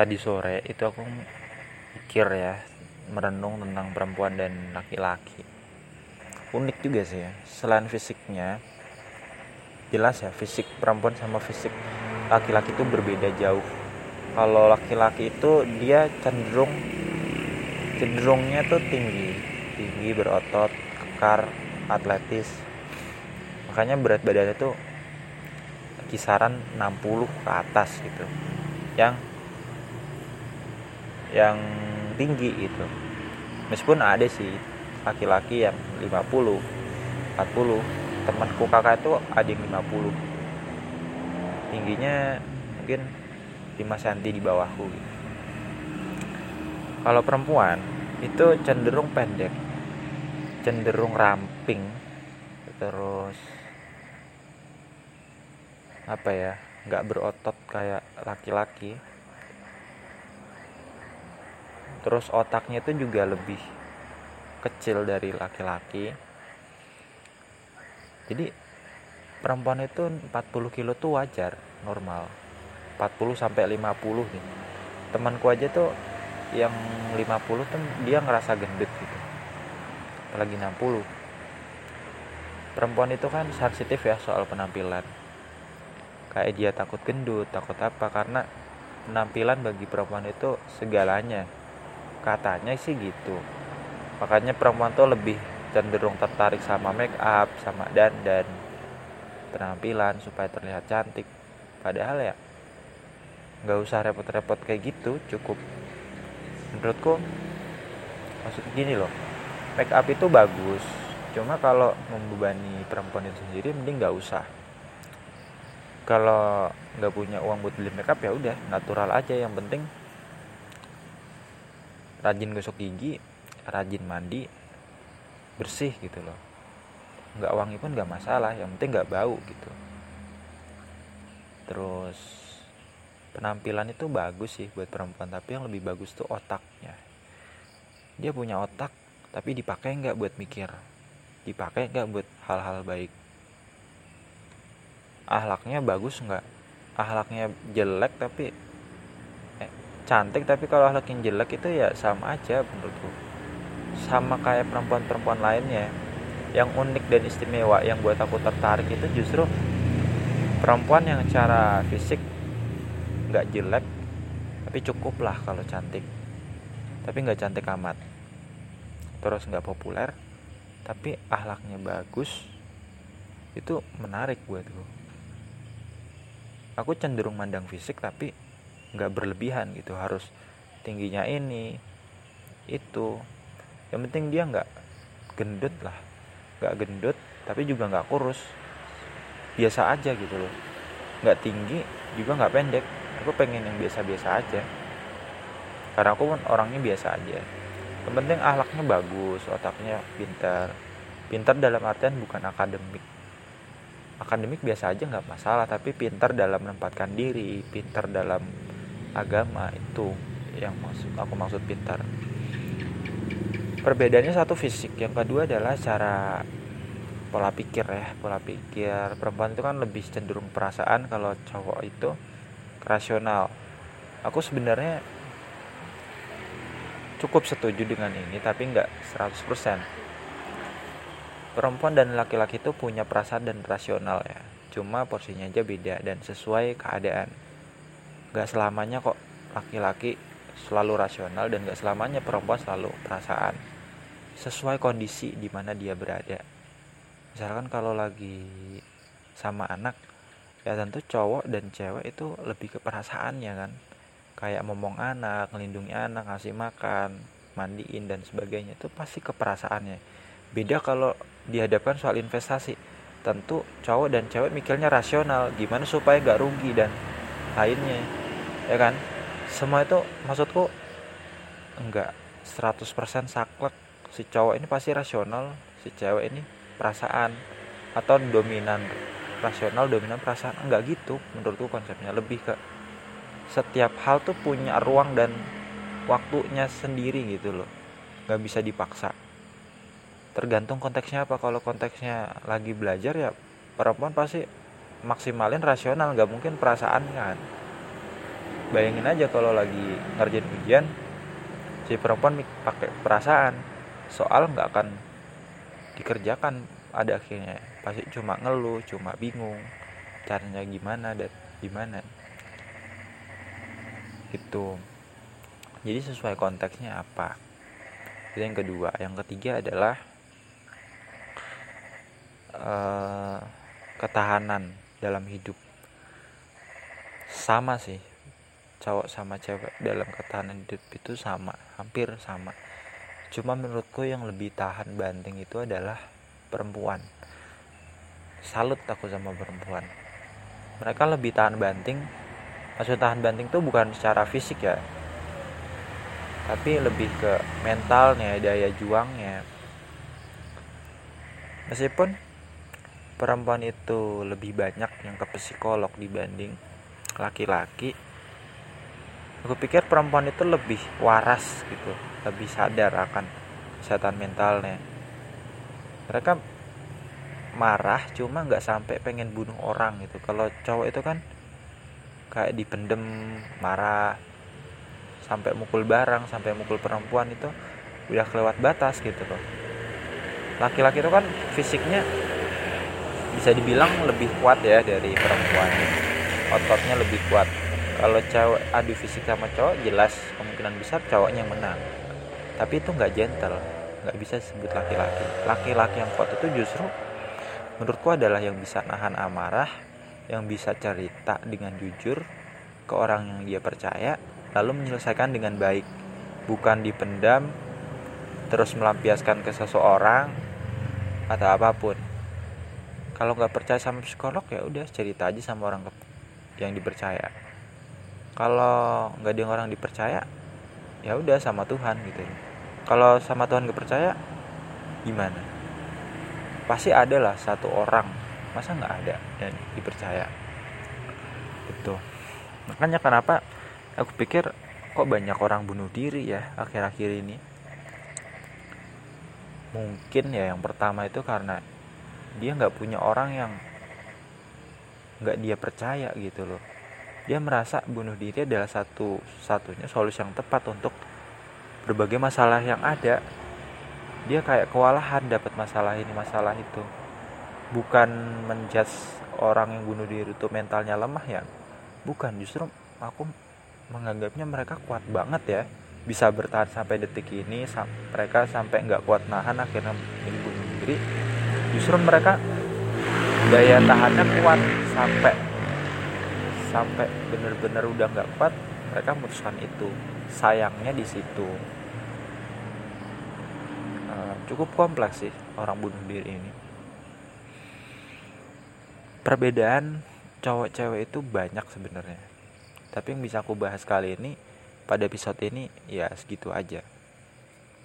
tadi sore itu aku mikir ya merenung tentang perempuan dan laki-laki. Unik juga sih ya selain fisiknya jelas ya fisik perempuan sama fisik laki-laki itu berbeda jauh. Kalau laki-laki itu dia cenderung cenderungnya tuh tinggi tinggi berotot kekar atletis. Makanya berat badannya tuh kisaran 60 ke atas gitu. Yang yang tinggi gitu. Meskipun ada sih laki-laki yang 50 40 temanku kakak itu ada yang 50 tingginya mungkin 5 cm di bawahku gitu. kalau perempuan itu cenderung pendek cenderung ramping terus apa ya nggak berotot kayak laki-laki terus otaknya itu juga lebih kecil dari laki-laki. Jadi perempuan itu 40 kilo tuh wajar normal. 40 sampai 50 nih temanku aja tuh yang 50 tuh dia ngerasa gendut gitu. Apalagi 60 perempuan itu kan sensitif ya soal penampilan. Kayak dia takut gendut takut apa karena penampilan bagi perempuan itu segalanya katanya sih gitu. Makanya perempuan tuh lebih cenderung tertarik sama make up sama dandan penampilan supaya terlihat cantik. Padahal ya nggak usah repot-repot kayak gitu cukup. Menurutku maksud gini loh make up itu bagus. Cuma kalau membebani perempuan itu sendiri mending nggak usah. Kalau nggak punya uang buat beli make up ya udah natural aja. Yang penting rajin gosok gigi rajin mandi bersih gitu loh. Nggak wangi pun nggak masalah yang penting nggak bau gitu. Terus penampilan itu bagus sih buat perempuan tapi yang lebih bagus tuh otaknya. Dia punya otak tapi dipakai nggak buat mikir? Dipakai nggak buat hal-hal baik? Ahlaknya bagus nggak? Ahlaknya jelek tapi cantik tapi kalau akhlak yang jelek itu ya sama aja menurutku. Sama kayak perempuan-perempuan lainnya. Yang unik dan istimewa yang buat aku tertarik itu justru perempuan yang cara fisik nggak jelek tapi cukup lah kalau cantik. Tapi nggak cantik amat. Terus nggak populer tapi ahlaknya bagus itu menarik buatku. Aku cenderung mandang fisik tapi nggak berlebihan gitu harus tingginya ini itu. Yang penting dia nggak gendut lah nggak gendut tapi juga nggak kurus. Biasa aja gitu loh. Nggak tinggi juga nggak pendek. Aku pengen yang biasa-biasa aja. Karena aku pun orangnya biasa aja. Yang penting ahlaknya bagus otaknya pintar. Pintar dalam artian bukan akademik. Akademik biasa aja nggak masalah tapi pintar dalam menempatkan diri pintar dalam agama itu yang maksud aku maksud pintar. Perbedaannya satu fisik yang kedua adalah cara pola pikir ya. Pola pikir perempuan itu kan lebih cenderung perasaan kalau cowok itu rasional. Aku sebenarnya cukup setuju dengan ini tapi nggak 100% perempuan dan laki-laki itu punya perasaan dan rasional ya. Cuma porsinya aja beda dan sesuai keadaan gak selamanya kok laki-laki selalu rasional dan gak selamanya perempuan selalu perasaan sesuai kondisi di mana dia berada. Misalkan kalau lagi sama anak ya tentu cowok dan cewek itu lebih ke perasaannya kan. Kayak ngomong anak ngelindungi anak ngasih makan mandiin dan sebagainya itu pasti ke perasaannya. Beda kalau dihadapkan soal investasi. Tentu cowok dan cewek mikirnya rasional gimana supaya gak rugi dan lainnya ya kan? Semua itu maksudku enggak 100% saklek. Si cowok ini pasti rasional si cewek ini perasaan atau dominan rasional dominan perasaan. Enggak gitu menurutku konsepnya. Lebih ke setiap hal tuh punya ruang dan waktunya sendiri gitu loh. Nggak bisa dipaksa. Tergantung konteksnya apa. Kalau konteksnya lagi belajar ya perempuan pasti maksimalin rasional. Nggak mungkin perasaan kan bayangin aja kalau lagi ngerjain ujian si perempuan pakai perasaan. Soal nggak akan dikerjakan ada akhirnya. Pasti cuma ngeluh cuma bingung caranya gimana dan gimana. Itu jadi sesuai konteksnya apa? Itu yang kedua. Yang ketiga adalah uh, ketahanan dalam hidup. Sama sih cowok sama cewek dalam ketahanan hidup itu sama hampir sama. Cuma menurutku yang lebih tahan banting itu adalah perempuan. Salut aku sama perempuan. Mereka lebih tahan banting. Maksud tahan banting itu bukan secara fisik ya. Tapi lebih ke mentalnya daya juangnya. Meskipun perempuan itu lebih banyak yang ke psikolog dibanding laki-laki aku pikir perempuan itu lebih waras gitu lebih sadar akan kesehatan mentalnya. Mereka marah cuma nggak sampai pengen bunuh orang gitu. Kalau cowok itu kan kayak dipendem marah sampai mukul barang sampai mukul perempuan itu udah kelewat batas gitu loh. Laki-laki itu kan fisiknya bisa dibilang lebih kuat ya dari perempuan. Ototnya lebih kuat kalau cewek adu fisik sama cowok jelas kemungkinan besar cowoknya yang menang. Tapi itu nggak gentle nggak bisa disebut laki-laki. Laki-laki yang kuat itu justru menurutku adalah yang bisa nahan amarah yang bisa cerita dengan jujur ke orang yang dia percaya lalu menyelesaikan dengan baik. Bukan dipendam terus melampiaskan ke seseorang atau apa pun. Kalau nggak percaya sama psikolog ya udah cerita aja sama orang yang dipercaya kalau nggak ada orang dipercaya ya udah sama Tuhan gitu. Kalau sama Tuhan gak percaya gimana? Pasti ada lah satu orang. Masa nggak ada yang dipercaya? Itu makanya kenapa aku pikir kok banyak orang bunuh diri ya akhir-akhir ini? Mungkin ya yang pertama itu karena dia nggak punya orang yang nggak dia percaya gitu loh dia merasa bunuh diri adalah satu satunya solusi yang tepat untuk berbagai masalah yang ada. Dia kayak kewalahan dapat masalah ini masalah itu. Bukan menjudge orang yang bunuh diri itu mentalnya lemah ya. Bukan justru aku menganggapnya mereka kuat banget ya. Bisa bertahan sampai detik ini mereka sampai nggak kuat nahan akhirnya bunuh diri. Justru mereka daya tahannya kuat sampai sampai bener-bener udah nggak kuat mereka memutuskan itu. Sayangnya di situ uh, cukup kompleks sih orang bunuh diri ini. Perbedaan cowok cewek itu banyak sebenarnya. Tapi yang bisa aku bahas kali ini pada episode ini ya segitu aja